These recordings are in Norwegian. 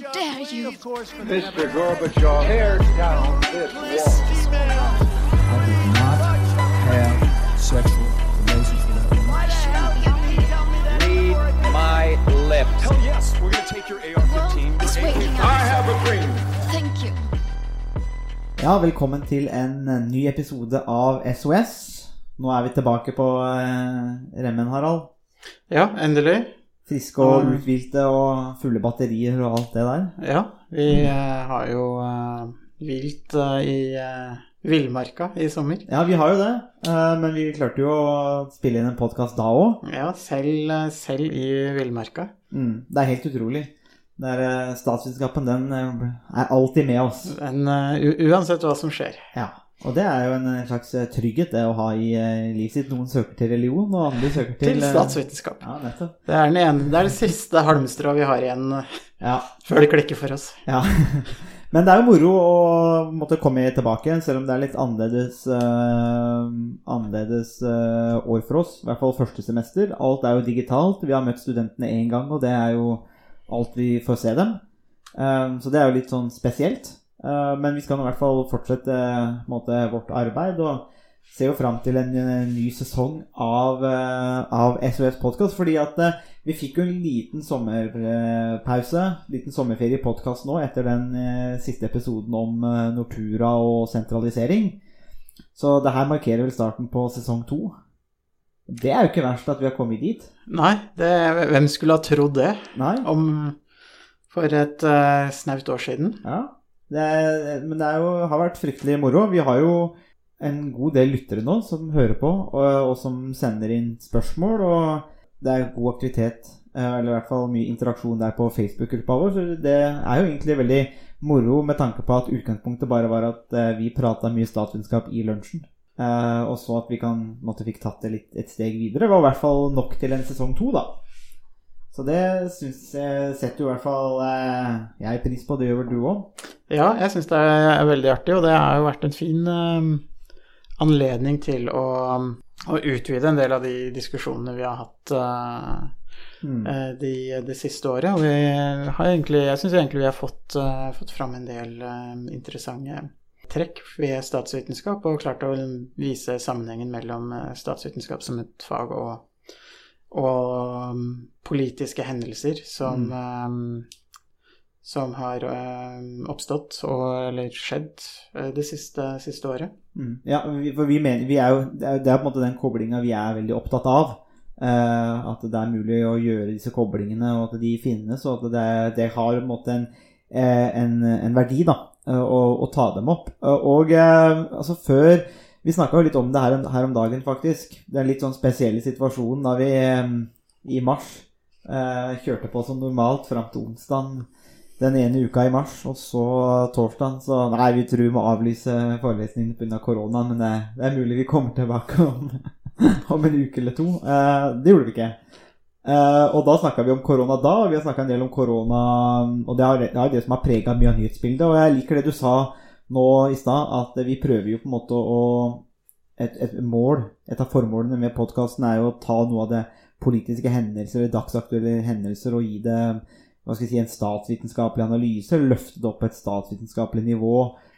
dare you? Mr. Gorbachev, tear down this wall. I did not have sexual relations with that woman. Read my lips. Hell yes, we're gonna take your AR-15. Well, it's your waiting AK. I have a dream. Thank you. Ja, velkommen til en ny episode av SOS. Nå er vi tilbake på eh, remmen, Harald. Ja, endelig. Friske og uthvilte og fulle batterier og alt det der. Ja, vi eh, har jo uh, hvilt eh, i villmarka i sommer. Ja, vi har jo det, eh, men vi klarte jo å spille inn en podkast da òg. Ja, selv, eh, selv i villmarka. Mm, det er helt utrolig. Det er, eh, statsvitenskapen den eh, er alltid med oss. Men eh, uansett hva som skjer. Ja, Og det er jo en eh, slags eh, trygghet det å ha i eh, livet sitt. Noen søker til religion, og andre søker til Til statsvitenskap. Ja, nettopp. Det er, den ene, det er det siste halmstrået vi har igjen Ja, før det klikker for oss. Ja. Men det er jo moro å måtte komme tilbake, selv om det er litt annerledes, uh, annerledes uh, år for oss. I hvert fall første semester. Alt er jo digitalt. Vi har møtt studentene én gang, og det er jo alt vi får se dem. Eh, så det er jo litt sånn spesielt. Eh, men vi skal i hvert fall fortsette eh, en måte, vårt arbeid. og ser jo fram til en, eh, ny sesong av, av SOS Podkast. Fordi at vi fikk jo en liten sommerpause, liten sommerferie i podkast nå etter den siste episoden om Nortura og sentralisering. Så det her markerer vel starten på sesong to. Det er jo ikke verst at vi har kommet dit. Nei, det, hvem skulle ha trodd det Nei. om for et uh, snaut år siden? Ja. Det er, men det er jo, har vært fryktelig moro. Vi har jo en god del lyttere nå som hører på, og, og som sender inn spørsmål. Og det er god aktivitet, eh, eller i hvert fall mye interaksjon der på Facebook-gruppa vår. Så det er jo egentlig veldig moro med tanke på at utgangspunktet bare var at eh, vi prata mye statsvitenskap i lunsjen. Eh, og så at vi kan, måtte fikk tatt det litt et steg videre, Det var i hvert fall nok til en sesong to, da. Så det syns jeg setter jo i hvert fall eh, jeg pris på. Det gjør vel du òg? Ja, jeg syns det er veldig artig, og det har jo vært en fin eh, anledning til å, å utvide en del av de diskusjonene vi har hatt eh, Mm. det de, siste året. Og vi har egentlig, jeg syns egentlig vi har fått, uh, fått fram en del uh, interessante trekk ved statsvitenskap, og klart å vise sammenhengen mellom eh, statsvitenskap som et fag og, og um, politiske hendelser som som har um, oppstått og, eller skjedd eh, det siste, siste året. Mm. Ja, for vi mener vi er jo, det er på en måte den koblinga vi er veldig opptatt av. Uh, at det er mulig å gjøre disse koblingene, og at de finnes, og at det, det har på en måte en, eh, en, en verdi da, å, å ta dem opp. Og altså før Vi snakka jo litt om det her, her om dagen, faktisk. Den litt sånn spesielle situasjonen da vi eh, i mars eh, kjørte på som normalt fram til onsdag den ene uka i mars, og så torsdag så Nei, vi tror vi må avlyse forelesningen pga. korona, men det, det er mulig vi kommer tilbake om, om en uke eller to. Eh, det gjorde vi ikke. Eh, og da snakka vi om korona da, og vi har snakka en del om korona Og det er det, er det som har prega mye av nyhetsbildet. Og jeg liker det du sa nå i stad, at vi prøver jo på en måte å et, et mål, et av formålene med podkasten er jo å ta noe av det politiske hendelser, dagsaktuelle hendelser, og gi det hva skal jeg si, en statsvitenskapelig analyse, løfte det opp på et statsvitenskapelig nivå.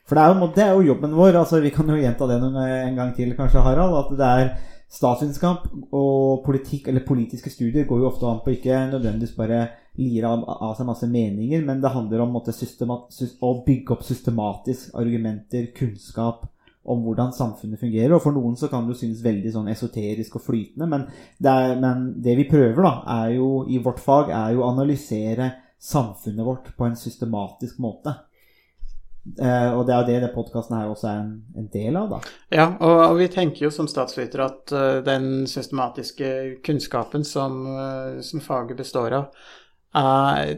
For det er, jo, det er jo jobben vår. altså Vi kan jo gjenta det noen, en gang til, kanskje, Harald. At det er statsvitenskap og politikk, eller politiske studier, går jo ofte an på ikke nødvendigvis bare lire av, av seg masse meninger, men det handler om å bygge opp systematisk argumenter, kunnskap om hvordan samfunnet fungerer. Og for noen så kan det jo synes veldig sånn esoterisk og flytende, men det, er, men det vi prøver da, er jo, i vårt fag, er jo å analysere samfunnet vårt på en systematisk måte. Eh, og det er jo det, det podkasten her også er en, en del av, da. Ja, og, og vi tenker jo som statsvitere at uh, den systematiske kunnskapen som, uh, som faget består av,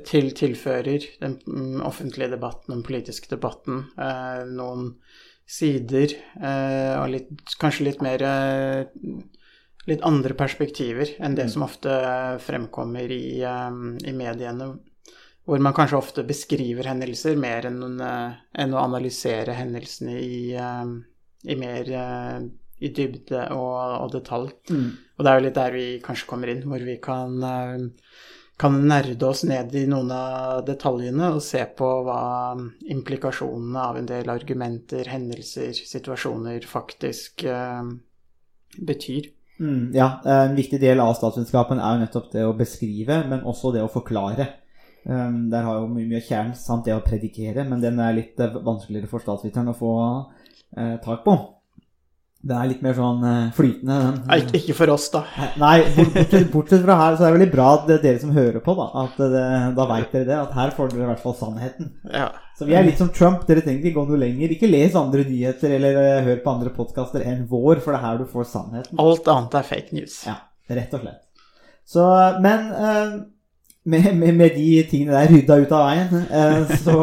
til, tilfører den um, offentlige debatten, den politiske debatten, noen sider og litt, kanskje litt mer Litt andre perspektiver enn det som ofte fremkommer i, i mediene, hvor man kanskje ofte beskriver hendelser mer enn, eh, enn å analysere hendelsene i, eh, i mer eh, i dybde og, og detalj. Og det er jo litt der vi kanskje kommer inn, hvor vi kan, kan nerde oss ned i noen av detaljene og se på hva implikasjonene av en del argumenter, hendelser, situasjoner faktisk uh, betyr. Mm, ja, en viktig del av statsvitenskapen er jo nettopp det å beskrive, men også det å forklare. Um, der har jo mye, mye kjern, sant, det å predikere, men den er litt eh, vanskeligere for statsviteren å få uh, tak på. Det er litt mer sånn uh, flytende. Den. Nei, ikke, for oss, da. Nei, bortsett, bortsett fra her, så er det veldig bra at er dere som hører på, da. At det, da veit dere det. At her får dere i hvert fall sannheten. Ja. Så vi er litt som Trump. Dere trenger ikke gå noe lenger. Ikke les andre nyheter eller uh, hør på andre podkaster enn vår, for det er her du får sannheten. Alt annet er fake news. Ja, rett og slett. Så, men eh, med, med, med de tingene der rydda ut av veien, eh, så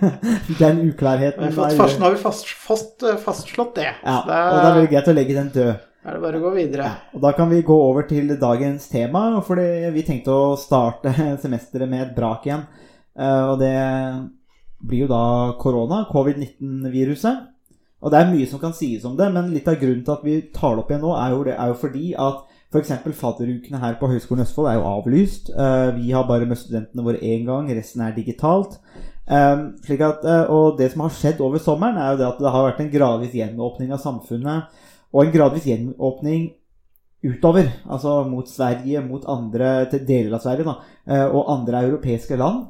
Den uklarheten har er- nå har vi fast, fast, fastslått det. Ja, det da og det er det greit å legge den død. er det bare å gå videre. Ja, og Da kan vi gå over til dagens tema, fordi vi tenkte å starte semesteret med et brak igjen. Eh, Og det blir jo da korona, covid-19-viruset. Og det er mye som kan sies om det, men litt av grunnen til at vi tar det opp igjen nå, er jo, det, er jo fordi at f.eks. fadderukene her på Høgskolen Østfold er jo avlyst. Eh, Vi har bare med studentene våre én gang, resten er digitalt. Eh, slik at, eh, og det som har skjedd over sommeren, er jo det at det har vært en gradvis gjenåpning av samfunnet. Og en gradvis gjenåpning utover, altså mot Sverige, mot andre deler av Sverige, da, og andre europeiske land.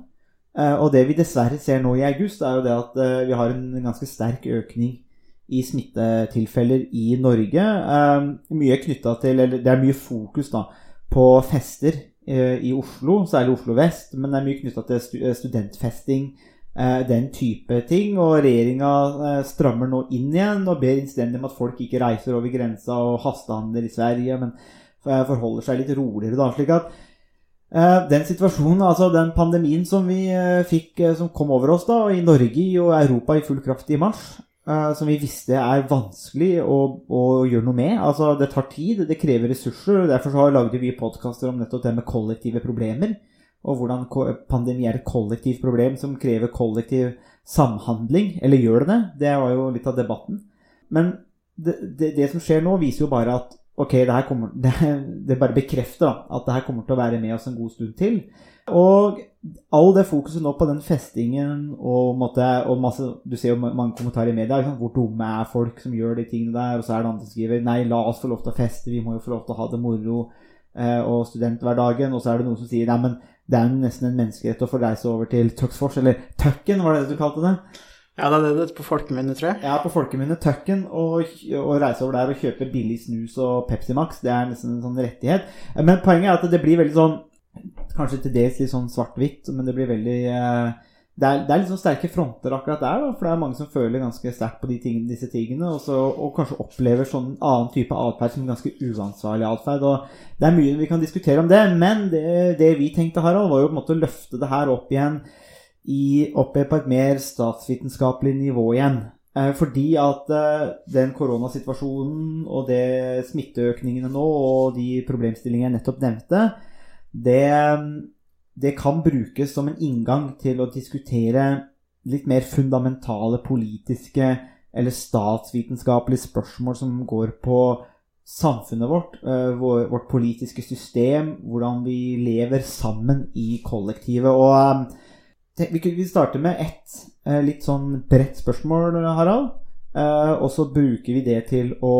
Og det vi dessverre ser nå i august, er jo det at vi har en ganske sterk økning i smittetilfeller i Norge. Eh, Mye til Eller det er mye fokus da på fester eh, i Oslo, særlig Oslo vest, men det er mye knytta til eh, studentfesting, den type ting. Og regjeringa strammer nå inn igjen og ber innstendig om at folk ikke reiser over grensa og hastehandler i Sverige, men forholder seg litt roligere da. slik at Den situasjonen, altså den pandemien som vi fikk, som kom over oss da, i Norge og Europa i full kraft i mars, eh, som vi visste er vanskelig å, å gjøre noe med. Altså, det tar tid, det krever ressurser. Derfor så lagde vi podkaster om nettopp det med kollektive problemer. Og hvordan pandemi er et kollektivt problem som krever kollektiv samhandling. Eller gjør det det? Det var jo litt av debatten. Men det, det, det som skjer nå, viser jo bare at ok, det kommer Det, det bare bekrefter da, at det her kommer til å være med oss en god stund til. Og all det fokuset nå på den festingen og, måtte, og masse Du ser jo mange kommentarer i media. Liksom. Hvor dumme er folk som gjør de tingene der? Og så er det andre som skriver Nei, la oss få lov til å feste. Vi må jo få lov til å ha det moro eh, og studenthverdagen. Og så er det noen som sier Nei, men det er jo nesten en menneskerett å få reise over til Tuxfors, eller Tucken, var det det du kalte det? Ja, det er det på folkemunne, tror jeg. Er på folkemunne Tucken og, og reise over der og kjøpe billig snus og Pepsi Max. Det er nesten en sånn rettighet. Men poenget er at det blir veldig sånn Kanskje til dels litt sånn svart-hvitt, men det blir veldig eh, det er, det er sånn sterke fronter akkurat der, for det er mange som føler ganske sterkt på tingene, disse tingene, og, så, og kanskje opplever sånn annen type atferd som ganske uansvarlig atferd. Det er mye vi kan diskutere om det, men det, det vi tenkte, Harald, var jo på en måte å løfte det her opp igjen i, opp på et mer statsvitenskapelig nivå igjen. Eh, fordi at eh, den koronasituasjonen og det smitteøkningene nå og de problemstillingene jeg nettopp nevnte, det, det kan brukes som en inngang til å diskutere litt mer fundamentale politiske eller statsvitenskapelige spørsmål som går på samfunnet vårt, eh, vårt politiske system, hvordan vi lever sammen i kollektivet. Og eh, vi, starter med ett eh, litt sånn bredt spørsmål, Harald. Og så bruker vi det til å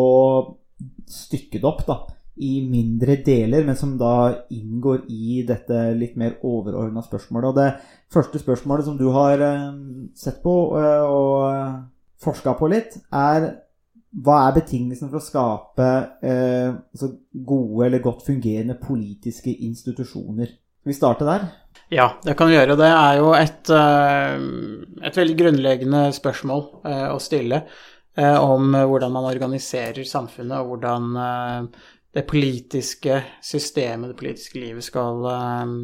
stykke det opp da, i mindre deler, men som da inngår i dette litt mer overordna spørsmålet. Og det første spørsmålet som du har eh, sett på eh, og forska på litt, er hva er betingelsene for å skape eh, altså gode eller godt fungerende politiske institusjoner? Skal vi starte der? Ja, det kan vi gjøre. Det er jo et, eh, et veldig grunnleggende spørsmål eh, å stille eh, om hvordan man organiserer samfunnet, og hvordan eh, det politiske systemet, det politiske livet, skal, eh,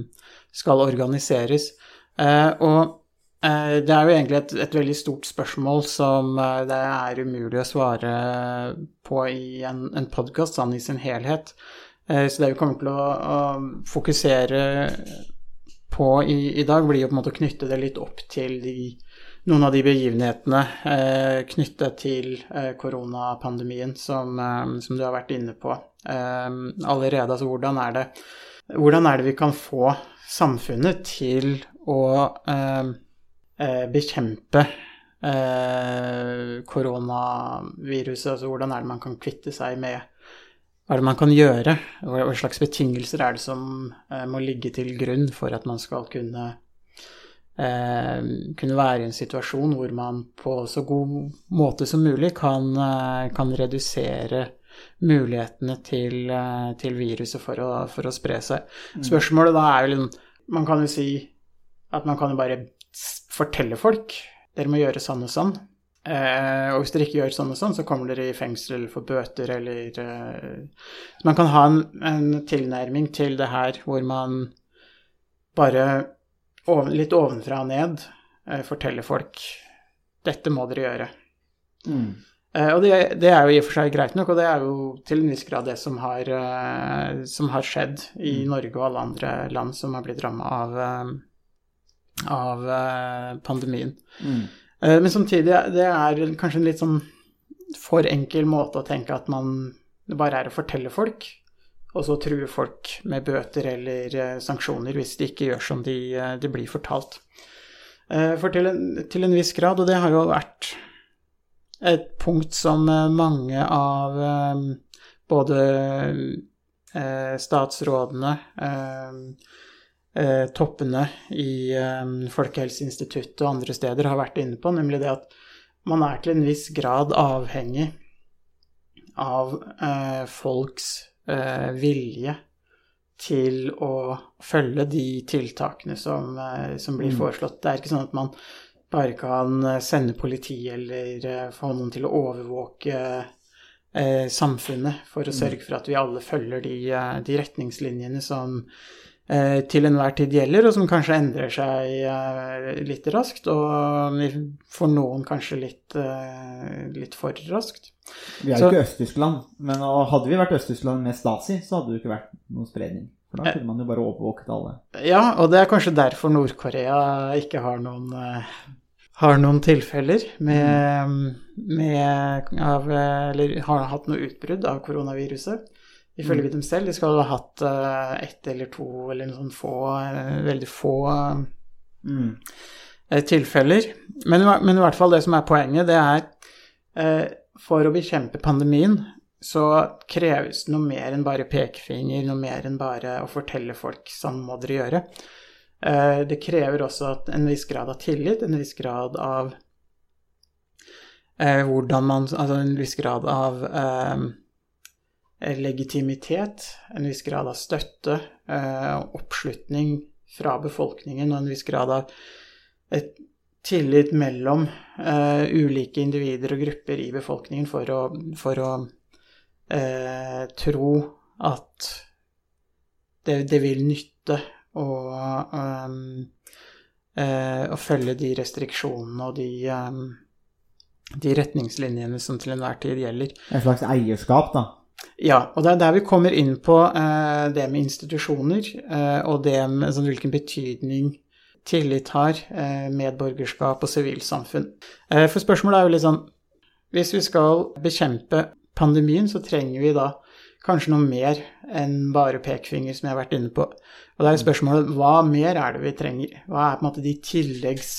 skal organiseres. Eh, Og eh, det er jo egentlig et, et veldig stort spørsmål som eh, det er umulig å svare på i en, en podkast sånn i sin helhet. Så det vi kommer til å, å fokusere på i, i dag, blir jo på en måte å knytte det litt opp til de, noen av de begivenhetene eh, knyttet til eh, koronapandemien som, eh, som du har vært inne på eh, allerede. Altså hvordan er, det, hvordan er det vi kan få samfunnet til å eh, eh, bekjempe koronaviruset? Altså hvordan er det man kan kvitte seg med Hva er det man kan gjøre? Hva slags betingelser er det som må ligge til grunn for at man skal kunne kunne være i en situasjon hvor man på så god måte som mulig kan, eh, kan redusere mulighetene til, eh, til viruset for å, for å spre seg. Spørsmålet da er jo liksom Man kan jo si at man kan jo bare fortelle folk dere må gjøre sånn og sånn. Eh, og hvis dere ikke gjør sånn og sånn, så kommer dere i fengsel for bøter eller eh, man kan ha en, en tilnærming til det her hvor man bare litt ovenfra og ned eh, forteller folk dette må dere gjøre. Mm. Eh, og det, det er jo i og for seg greit nok, og det er jo til en viss grad det som har, eh, som har skjedd i Norge og alle andre land som har blitt ramma av, av pandemien. Mm. Eh, men samtidig, det er kanskje en litt sånn for enkel måte å tenke at man det bare er å fortelle folk, og så true folk med bøter eller eh, sanksjoner hvis de ikke gjør som de, eh, de blir fortalt. Eh, for til en, til en viss grad, og det har jo vært et punkt som mange av både statsrådene, toppene i eh, Folkehelseinstituttet og andre steder har vært inne på, nemlig det at man er til en viss grad avhengig av folks eh, vilje til å følge de tiltakene som, eh, som blir Mm. foreslått. Det er ikke sånn at man bare kan eh, sende politi eller eh, få noen til å overvåke eh, samfunnet for å sørge for at vi alle følger de, de retningslinjene som til enhver tid gjelder, og som kanskje endrer seg eh, litt raskt, og for noen kanskje litt, eh, litt for raskt. Vi er jo ikke Øst-Tyskland, men hadde vi vært Øst-Tyskland med Stasi, så hadde det jo ikke vært noen spredning. For da kunne man jo bare overvåket alle. Ja, og det er kanskje derfor Nord-Korea ikke har noen eh, har noen tilfeller med, med av, eh, Eller har hatt noe utbrudd av koronaviruset. Ifølge dem selv. De skal ha hatt uh, ett eller to eller noen sånn få, uh, veldig få Mm. eh, tilfeller. Men, men i hvert fall det som er poenget, det er For å bekjempe pandemien så kreves det noe mer enn bare pekefinger, noe mer enn bare å fortelle folk sånn må dere gjøre. Det krever også at en viss grad av tillit, en viss grad av eh, hvordan man Altså en viss grad av legitimitet, en viss grad av støtte, eh, oppslutning fra befolkningen og en viss grad av et tillit mellom eh, ulike individer og grupper i befolkningen for å, for å eh, tro at det, det vil nytte å, eh, å følge de restriksjonene og de, de retningslinjene som til enhver tid gjelder. En slags eierskap, da. Ja, og det er der vi kommer inn på eh, det med institusjoner, eh, og det med sånn, hvilken betydning tillit har, eh, medborgerskap og sivilsamfunn. Eh, for spørsmålet er jo litt sånn Hvis vi skal bekjempe pandemien, så trenger vi da kanskje noe mer enn bare pekefinger, som jeg har vært inne på. Og da er spørsmålet hva mer er det vi trenger? Hva er på en måte de tilleggs...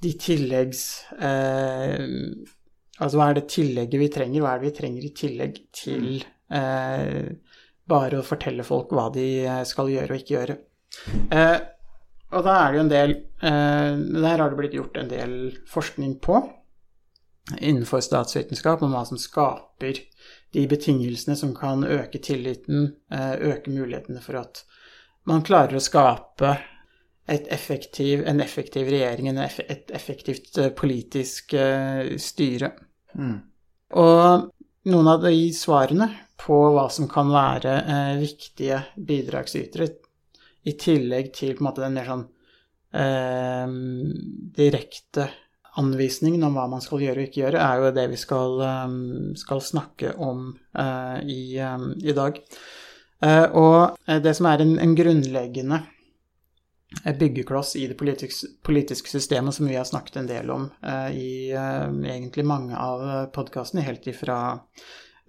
De tilleggs eh, Altså hva er det tillegget vi trenger? Hva er det vi trenger i tillegg til bare å fortelle folk hva de eh, skal gjøre og ikke gjøre? Eh, og da er det jo en del eh, Der har det blitt gjort en del forskning på innenfor statsvitenskap om hva som skaper de betingelsene som kan øke tilliten, eh, øke mulighetene for at man klarer å skape et effektiv, en effektiv regjering, et effektivt eh, politisk eh, styre. Mm. Og noen av de svarene på hva som kan være eh, viktige bidragsytere, i tillegg til på en måte den mer sånn eh, direkte anvisningen om hva man skal gjøre og ikke gjøre, er jo det vi skal, eh, skal snakke om eh, i, eh, i dag. Eh, og det som er en, en grunnleggende byggekloss i det politiske, politiske systemet, som vi har snakket en del om i egentlig mange av podkastene, helt ifra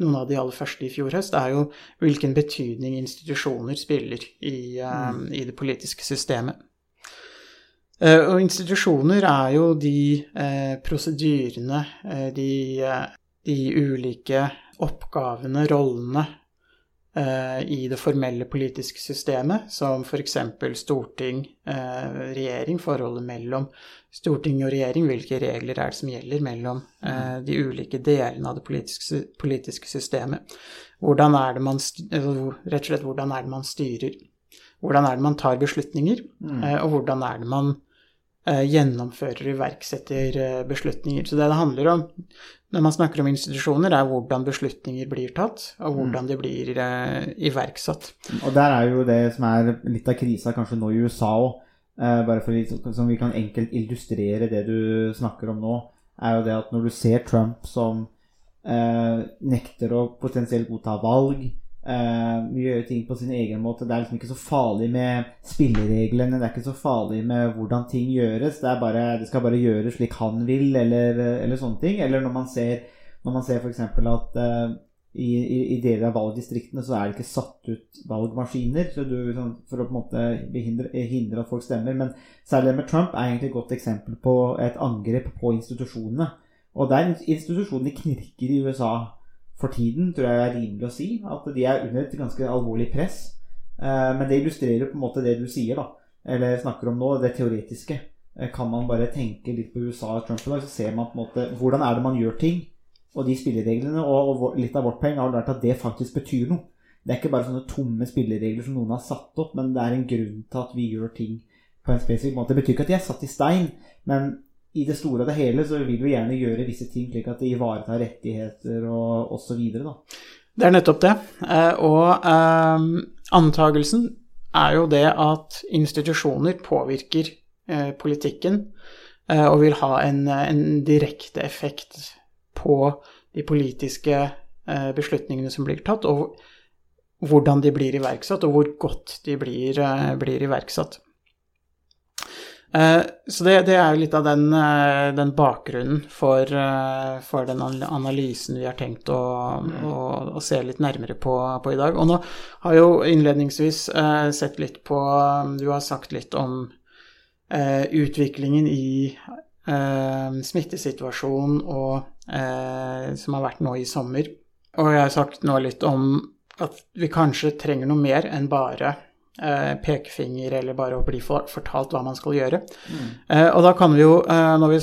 noen av de aller første i fjor høst, er jo hvilken betydning institusjoner spiller i, mm. i det politiske systemet. Eh, og institusjoner er jo de eh, prosedyrene, eh, de, eh, de ulike oppgavene, rollene, eh, i det formelle politiske systemet, som f.eks. storting, eh, regjering, forholdet mellom storting og regjering, hvilke regler er det som gjelder mellom eh, de ulike delene av det politiske, politiske systemet. Hvordan er det man, altså, rett og slett, hvordan er det man styrer? Hvordan er det man tar beslutninger? Eh, og hvordan er det man eh, gjennomfører og iverksetter eh, beslutninger. Så det det handler om når man snakker om institusjoner, er hvordan beslutninger blir tatt, og hvordan de blir eh, iverksatt. Og der er jo det som er litt av krisa kanskje nå i USA òg, bare for som vi kan enkelt illustrere det du snakker om nå, er jo det at når du ser Trump som eh, nekter å potensielt godta valg, eh, gjøre ting på sin egen måte, det er liksom ikke så farlig med spillereglene, det er ikke så farlig med hvordan ting gjøres, det, bare, det skal bare gjøres slik han vil, eller, eller sånne ting. Eller når man ser, når man ser f.eks. at uh, i, i, i deler av valgdistriktene så er det ikke satt ut valgmaskiner så du, sånn, for å på en måte behindre, hindre at folk stemmer. Men særlig det med Trump er egentlig et godt eksempel på et angrep på institusjonene. Og det er institusjonene knirker i USA for tiden, tror jeg er rimelig å si. At de er under et ganske alvorlig press. Eh, men det illustrerer på en måte det du sier, da. Eller snakker om nå, det teoretiske. Eh, kan man bare tenke litt på USA og Trump i dag, så ser man på en måte hvordan er det man gjør ting og de spillereglene. Og, litt av vårt poeng har vært at det faktisk betyr noe. Det er ikke bare sånne tomme spilleregler som noen har satt opp, men det er en grunn til at vi gjør ting på en spesifikk måte. Det betyr ikke at de er satt i stein, men i det store og det hele så vil vi gjerne gjøre visse ting slik at det ivaretar rettigheter og osv. Det er nettopp det. Eh, og um, antagelsen er jo det at institusjoner påvirker eh, politikken eh, og vil ha en, en direkte effekt på de politiske eh, beslutningene som blir tatt, og hvordan de blir iverksatt, og hvor godt de blir, eh, blir iverksatt. Eh, Så det, det er jo litt av den, eh, den bakgrunnen for, eh, for den analysen vi har tenkt å, å, å se litt nærmere på, på i dag. Og nå har jeg jo innledningsvis sett litt på Du har sagt litt om utviklingen i smittesituasjonen og, som har vært nå i sommer. Og jeg har sagt nå litt om at vi kanskje trenger noe mer enn bare pekefinger eller bare å bli for, fortalt hva man skal gjøre. Eh, og da kan vi jo, eh, når vi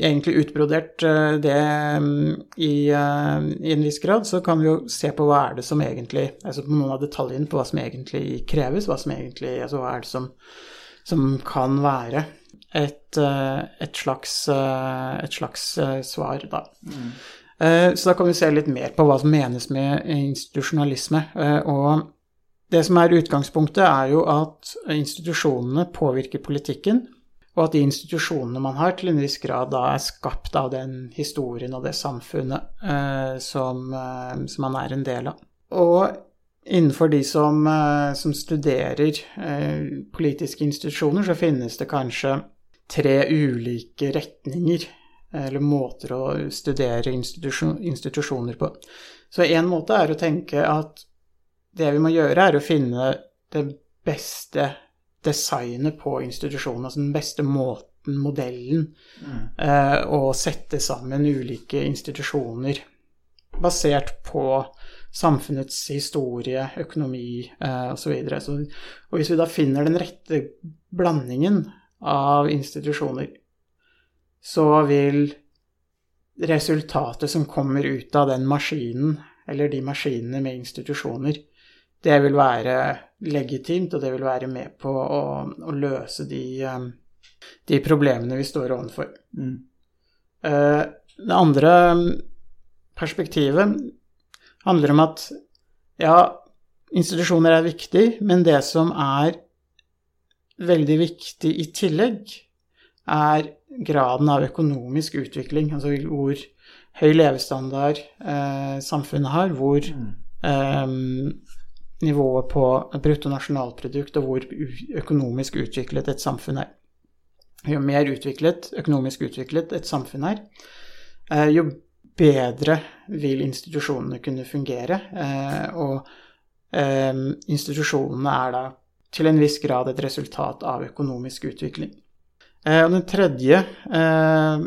egentlig utbrodert eh, det mm, i, eh, i en viss grad, så kan vi jo se på hva er det som egentlig Altså på noen av detaljene på hva som egentlig kreves, hva som egentlig Altså hva er det som, som kan være et, eh, et slags, eh, et slags eh, svar, da. Mm. Så da kan vi se litt mer på hva som menes med institusjonalisme. Eh, Og det som er utgangspunktet, er jo at institusjonene påvirker politikken, og at de institusjonene man har, til en viss grad da er skapt av den historien og det samfunnet eh, som, eh, som man er en del av. Og innenfor de som, eh, som studerer eh, politiske institusjoner, så finnes det kanskje tre ulike retninger eller måter å studere institusjon, institusjoner på. Så en måte er å tenke at det vi må gjøre, er å finne det beste designet på institusjonen, altså den beste måten, modellen, eh, å sette sammen ulike institusjoner basert på samfunnets historie, økonomi eh, osv. Så så, og hvis vi da finner den rette blandingen av institusjoner, så vil resultatet som kommer ut av den maskinen, eller de maskinene med institusjoner, det vil være legitimt, og det vil være med på å, å løse de, eh, de problemene vi står overfor. Mm. Eh, Det andre perspektivet handler om at ja, institusjoner er viktig, men det som er veldig viktig i tillegg, er graden av økonomisk utvikling. Altså hvor høy levestandard eh, samfunnet har, hvor eh, nivået på bruttonasjonalprodukt og hvor økonomisk utviklet et samfunn er. Jo mer utviklet, økonomisk utviklet et samfunn er, eh, jo bedre vil institusjonene kunne fungere. Eh, og eh, institusjonene er da til en viss grad et resultat av økonomisk utvikling. Og den tredje,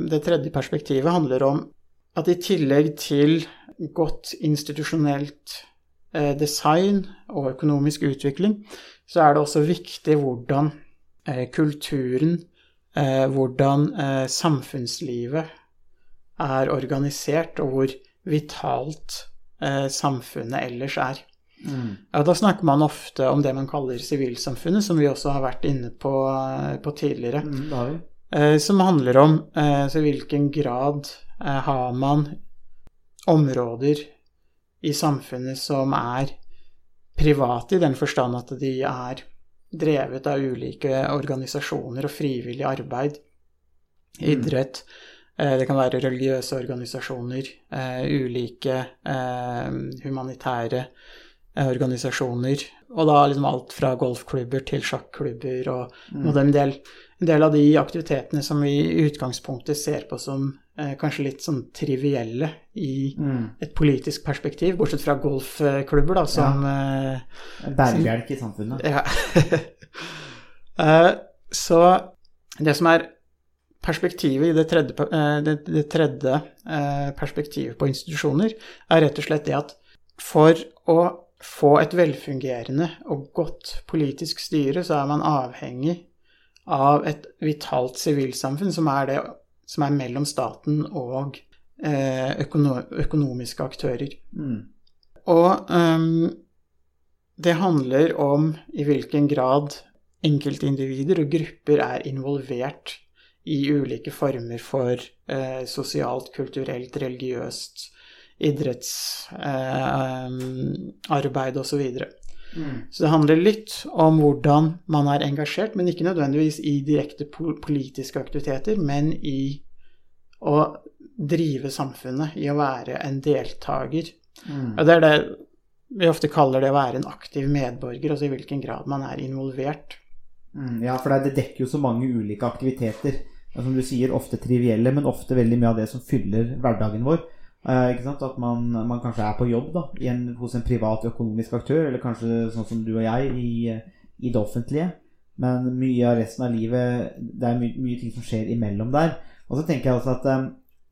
det tredje perspektivet handler om at i tillegg til godt institusjonelt design og økonomisk utvikling, så er det også viktig hvordan eh, kulturen, eh, hvordan eh, samfunnslivet er organisert, og hvor vitalt eh, samfunnet ellers er. Ja, da snakker man ofte om det man kaller sivilsamfunnet, som vi også har vært inne på, eh, på tidligere. Mm. Eh, som handler om eh, så i hvilken grad eh, har man områder i samfunnet som er private, i den forstand at de er drevet av ulike organisasjoner og frivillig arbeid. Idrett. eh, Det kan være religiøse organisasjoner, eh, ulike eh, humanitære organisasjoner. Og da liksom alt fra golfklubber til sjakklubber og, og en, del, en del av de aktivitetene som vi i utgangspunktet ser på som kanskje litt sånn trivielle i et politisk perspektiv, bortsett fra golfklubber, da, som eh, bærebjelke i samfunnet. ja. Eh, Så det som er perspektivet i det tredje, eh, det, det tredje eh, perspektivet på institusjoner, er rett og slett det at for å få et velfungerende og godt politisk styre, så er man avhengig av et vitalt sivilsamfunn, som er det som er mellom staten og eh, økono økonomiske aktører. Mm. Og um, det handler om i hvilken grad enkeltindivider og grupper er involvert i ulike former for eh, sosialt, kulturelt, religiøst, idrettsarbeid osv. Så det handler litt om hvordan man er engasjert, men ikke nødvendigvis i direkte politiske aktiviteter, men i å drive samfunnet, i å være en deltaker. Og det er det vi ofte kaller det å være en aktiv medborger, altså i hvilken grad man er involvert. Mm, ja, for det, det dekker jo så mange ulike aktiviteter. Som du sier, ofte trivielle, men ofte veldig mye av det som fyller hverdagen vår. Eh, ikke sant? At man, man kanskje er på jobb da, en, hos en privat økonomisk aktør, eller kanskje sånn som du og jeg, i, i det offentlige. Men mye av resten av livet Det er mye, mye ting som skjer imellom der. Og så tenker jeg også at eh,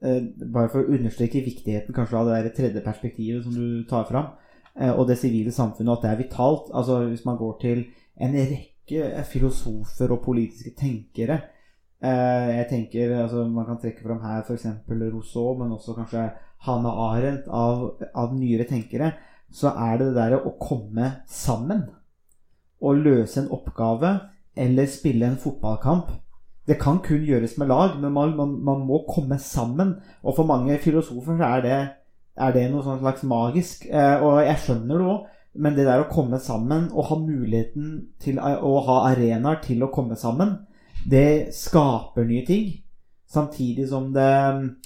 eh, Bare for å understreke viktigheten kanskje av det der tredje perspektivet som du tar fram, eh, og det sivile samfunnet, at det er vitalt. Altså Hvis man går til en rekke filosofer og politiske tenkere Jeg tenker, altså Man kan trekke fram her f.eks. Rousseau, men også kanskje Hanna Arendt av, av nyere tenkere. Så er det det derre å komme sammen og løse en oppgave eller spille en fotballkamp. Det kan kun gjøres med lag, men man, man, man må komme sammen. Og for mange filosofer så er det, er det noe sånn slags magisk. Eh, og jeg skjønner det òg, men det der å komme sammen og ha muligheten til å ha arenaer til å komme sammen, det skaper nye ting. Samtidig som det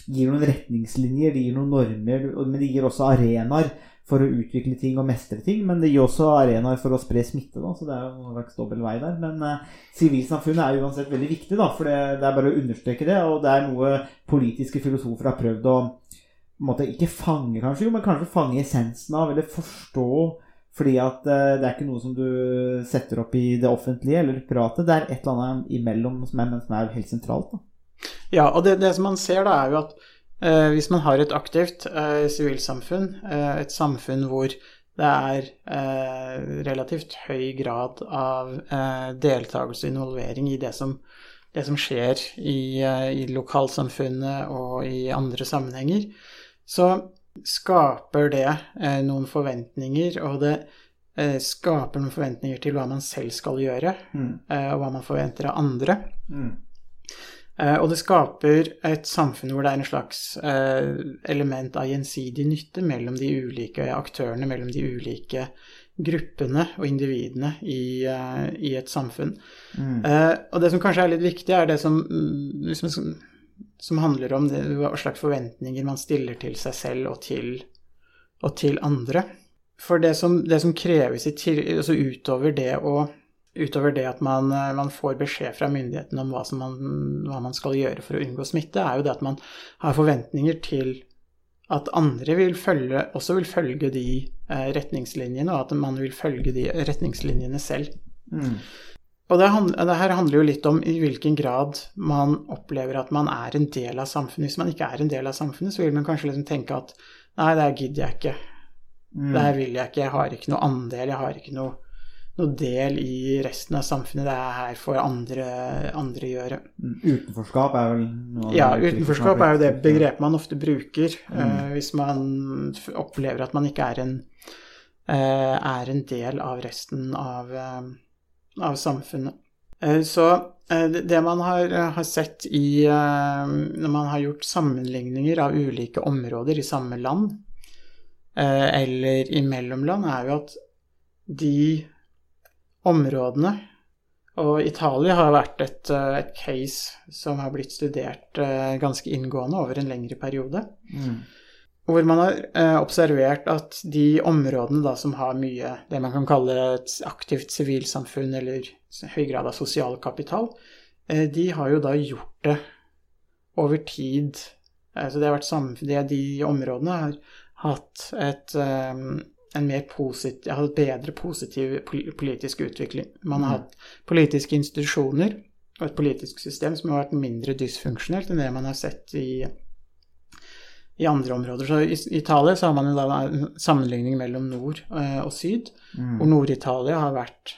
gir noen retningslinjer, det gir noen normer, men det gir også arenaer for å utvikle ting og mestre ting. Men det gir også arenaer for å spre smitte, da, så det er jo en slags dobbel vei der. Men eh, sivilsamfunnet er uansett veldig viktig, da, for det, det er bare å understreke det. Og det er noe politiske filosofer har prøvd å måte, ikke fange, kanskje, jo, men kanskje fange essensen av, eller forstå. Fordi at eh, det er ikke noe som du setter opp i det offentlige eller private. Det er et eller annet imellom som er, som er helt sentralt. da. Ja, og det, det som man ser da, er jo at eh, hvis man har et aktivt eh, sivilsamfunn, eh, et samfunn hvor det er eh, relativt høy grad av eh, deltakelse og involvering i det som, det som skjer i, eh, i lokalsamfunnet og i andre sammenhenger, så skaper det eh, noen forventninger, og det eh, skaper noen forventninger til hva man selv skal gjøre, eh, og hva man forventer av andre. Eh, og det skaper et samfunn hvor det er en slags eh, element av gjensidig nytte mellom de ulike aktørene, mellom de ulike gruppene og individene i, eh, i et samfunn. Eh, og det som kanskje er litt viktig, er det som, mm, liksom, som, handler om det, hva slags forventninger man stiller til seg selv og til, og til andre. For det som, det som kreves til, altså utover det å utover det at man, man får beskjed fra myndighetene om hva, man, hva man skal gjøre for å unngå smitte, er jo det at man har forventninger til at andre vil følge, også vil følge de eh, retningslinjene, og at man vil følge de retningslinjene selv. Mm. Og det, hand- det her handler jo litt om i hvilken grad man opplever at man er en del av samfunnet. Hvis man ikke er en del av samfunnet, så vil man kanskje liksom tenke at nei, det her gidder jeg ikke. Mm. Det her vil jeg ikke. Jeg har ikke noe andel. Jeg har ikke noe, noe del i resten av samfunnet. Det er her for andre, andre gjøre. Utenforskap er vel noe Ja, utenforskap er jo det begrepet man ofte bruker Mm. uh, hvis man opplever at man ikke er en, uh, er en del av resten av, eh, av samfunnet. Eh, så eh, det man har, har sett i eh, Når man har gjort sammenligninger av ulike områder i samme land, eh, eller i mellomland, er jo at de områdene og Italia har vært et, eh, et case som har blitt studert eh, ganske inngående over en lengre periode. Mm. Hvor man har eh, observert at de områdene da som har mye det man kan kalle et aktivt sivilsamfunn eller høy grad av sosial kapital, eh, de har jo da gjort det over tid. Eh, så det har vært samfunnet, de områdene har hatt et, eh, en mer positiv, har hatt bedre positiv politisk utvikling. Man har Mm. hatt politiske institusjoner og et politisk system som har vært mindre dysfunksjonelt enn det man har sett i i andre områder. Så I Italia så har man en sammenligning mellom nord eh, og syd, Mm. hvor Nord-Italia har, vært-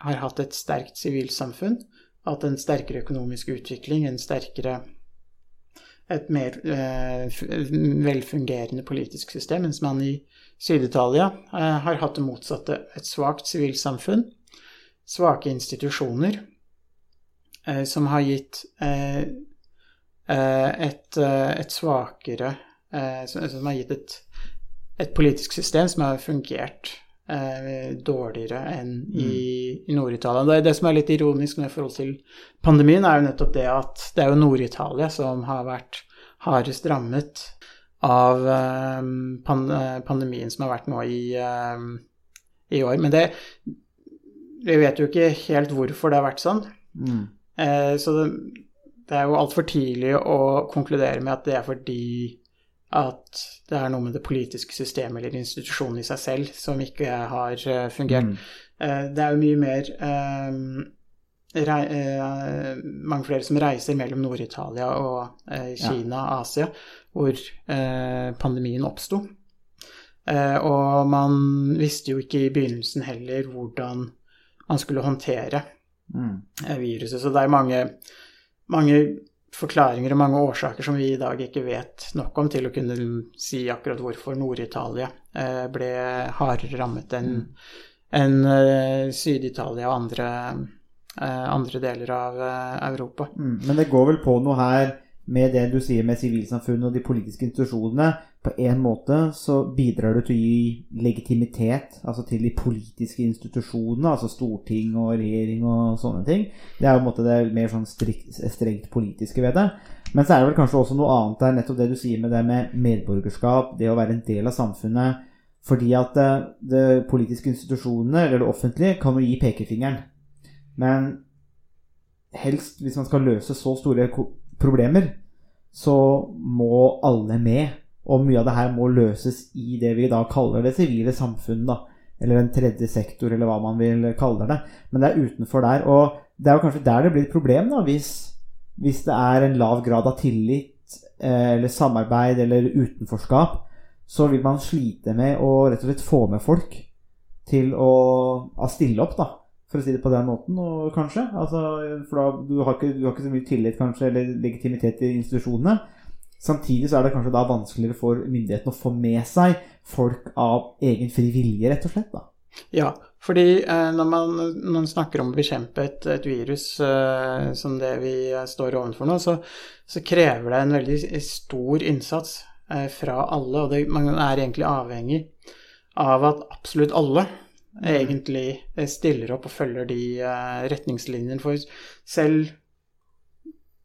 har hatt et sterkt sivilsamfunn, hatt en sterkere økonomisk utvikling, en sterkere et mer eh, velfungerende politisk system, mens man i Syd-Italia eh, har hatt det motsatte. Et svakt sivilsamfunn, svake institusjoner, eh, som har gitt eh, eh, et, eh, et svakere eh, som, har gitt et, et politisk system som har fungert eh, dårligere enn i, i Nord-Italia. Det, det som er litt ironisk med forhold til pandemien, er jo nettopp det at det er jo Nord-Italia som har vært hardest rammet av eh, pan, eh, pandemien som har vært nå i, eh, i år. Men det Vi vet jo ikke helt hvorfor det har vært sånn. Mm. Eh, så det, det er jo altfor tidlig å konkludere med at det er fordi at det er noe med det politiske systemet eller institusjonen i seg selv som ikke har eh, fungert. Mm. Eh, det er jo mye mer eh, mange flere som reiser mellom Nord-Italia og Kina, Kina, Asia, hvor pandemien oppsto. Og man visste jo ikke i begynnelsen heller hvordan man skulle håndtere Mm. viruset. Så det er mange, mange forklaringer og mange årsaker som vi i dag ikke vet nok om til å kunne si akkurat hvorfor Nord-Italia eh, ble hardere rammet enn enn, eh, Syd-Italia og andre, eh, andre deler av Europa. Mm. Men det går vel på noe her med det du sier med sivilsamfunnet og de politiske institusjonene. På en måte så bidrar du til å gi legitimitet altså til de politiske institusjonene, altså storting og regjering og sånne ting. Det er jo en måte det mer sånn strikt, strengt politiske ved det. Men så er det vel kanskje også noe annet der, nettopp det du sier med det med medborgerskap, det å være en del av samfunnet. Fordi at det, det politiske institusjonene, eller det offentlige, kan jo gi pekefingeren. Men helst, hvis man skal løse så store problemer, så må alle med. Og mye av det her må løses i det vi da kaller det sivile samfunn, da. Eller en tredje sektor, eller hva man vil kalle det. Men det er utenfor der. Og det er jo kanskje der det blir et problem, da, hvis, hvis det er en lav grad av tillit, eh, eller samarbeid, eller utenforskap. Så vil man slite med å rett og slett få med folk til å, å stille opp, da for å si det på den måten, og kanskje. Altså, for da, du, har ikke, du har ikke så mye tillit kanskje, eller legitimitet i institusjonene. Samtidig så er det kanskje da vanskeligere for myndighetene å få med seg folk av egen fri vilje, rett og slett. da. Ja, fordi eh, når, man, når man snakker om å bekjempe et, et virus eh, som det vi står overfor nå, så, så krever det en veldig stor innsats eh, fra alle, og det, man er egentlig avhengig av at absolutt alle egentlig eh, stiller opp og følger de eh, retningslinjene. For selv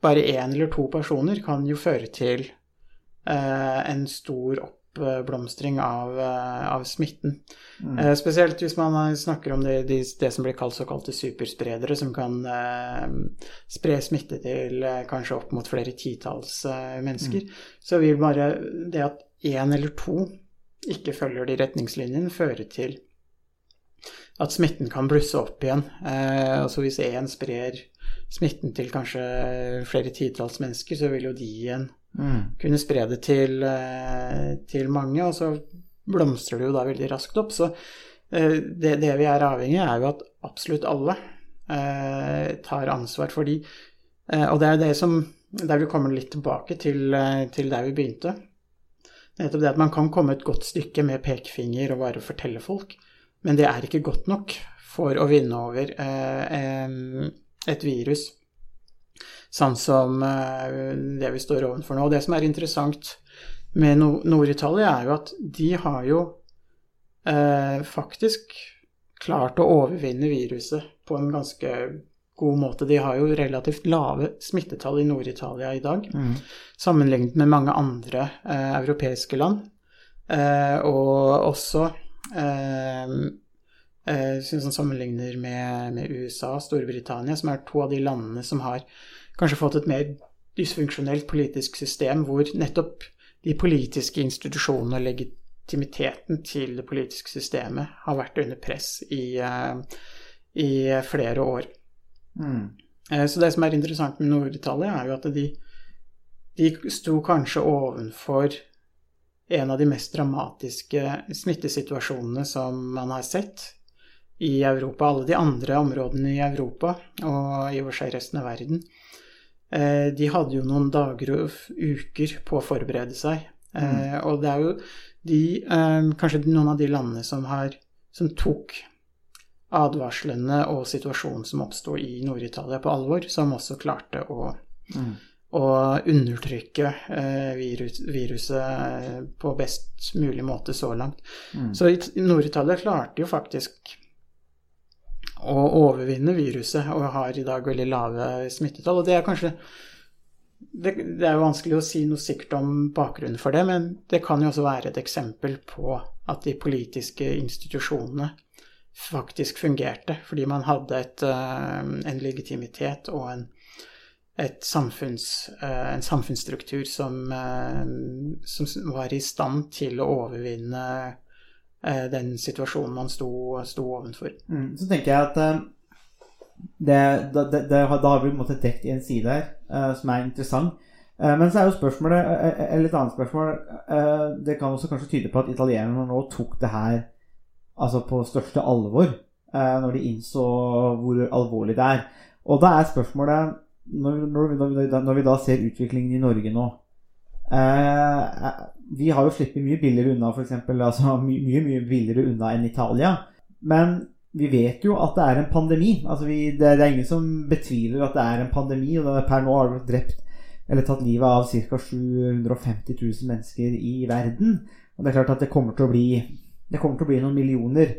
bare én eller to personer kan jo føre til eh, en stor oppblomstring av, av smitten. Eh, spesielt hvis man snakker om det, det, det som blir kalt såkalte superspredere, som kan eh, spre smitte til eh, kanskje opp mot flere titalls mennesker. mennesker. Så vil bare det at én eller to ikke følger de retningslinjene, føre til at smitten kan blusse opp igjen. Eh, altså hvis én sprer smitten til kanskje flere titalls mennesker, så vil jo de igjen Mm. kunne spre det til, eh, til mange, og så blomstrer det jo da veldig raskt opp. Så eh, det, det vi er avhengig av, er jo at absolutt alle eh, tar ansvar for de. Eh, og det er det som Der vi kommer litt tilbake til, eh, til der vi begynte. Nettopp det at man kan komme et godt stykke med pekefinger og bare fortelle folk, men det er ikke godt nok for å vinne over eh, et virus sånn som eh, det vi står overfor nå. Og det som er interessant med Nord-Italia, er jo at de har jo eh, faktisk klart å overvinne viruset på en ganske god måte. De har jo relativt lave smittetall i Nord-Italia i dag, Mm. sammenlignet med mange andre eh, europeiske land. Eh, og også eh, Syns han sammenligner med, med USA og Storbritannia, som er to av de landene som har kanskje fått et mer dysfunksjonelt politisk system, hvor nettopp de politiske institusjonene og legitimiteten til det politiske systemet har vært under press i, eh, i flere år. Mm. Eh, Så det som er interessant med Nord-Italia, er jo at de, de sto kanskje ovenfor en av de mest dramatiske smittesituasjonene som man har sett i Europa. Alle de andre områdene i Europa, og i og for seg resten av verden, eh, de hadde jo noen dager og uker på å forberede seg. Mm. Og det er jo de, eh, kanskje noen av de landene som, har, som tok advarslene og situasjonen som oppsto i Nord-Italia på alvor, som også klarte å, Mm. Å undertrykke eh, virus, viruset på best mulig måte så langt. Mm. Så i Nord-Italia klarte jo faktisk å overvinne viruset, og har i dag veldig lave smittetall. Og det er kanskje det, det er jo vanskelig å si noe sikkert om bakgrunnen for det, men det kan jo også være et eksempel på at de politiske institusjonene faktisk fungerte, fordi man hadde et, eh, en legitimitet og en, samfunns, eh, en samfunnsstruktur som, eh, som var i stand til å overvinne eh, den situasjonen man sto, sto ovenfor. Mm. Så tenker jeg at det, det, det, da har vi på en måte dekt i en side her som er interessant. Men så er jo spørsmålet et annet spørsmål. det kan også kanskje tyde på at italienerne nå tok det her altså på største alvor når de innså hvor alvorlig det er. Og da er spørsmålet når, når, vi, da- når vi da ser utviklingen i Norge nå eh, eh, Vi har jo sluppet mye billigere unna, f.eks. Altså, my, mye mye billigere unna enn Italia. Men vi vet jo at det er en pandemi. Altså vi, det, det er ingen som betviler at det er en pandemi. og det, Per nå har det drept eller tatt livet av ca. 750 000 mennesker i verden. Og det er klart at det kommer til å bli, til å bli noen millioner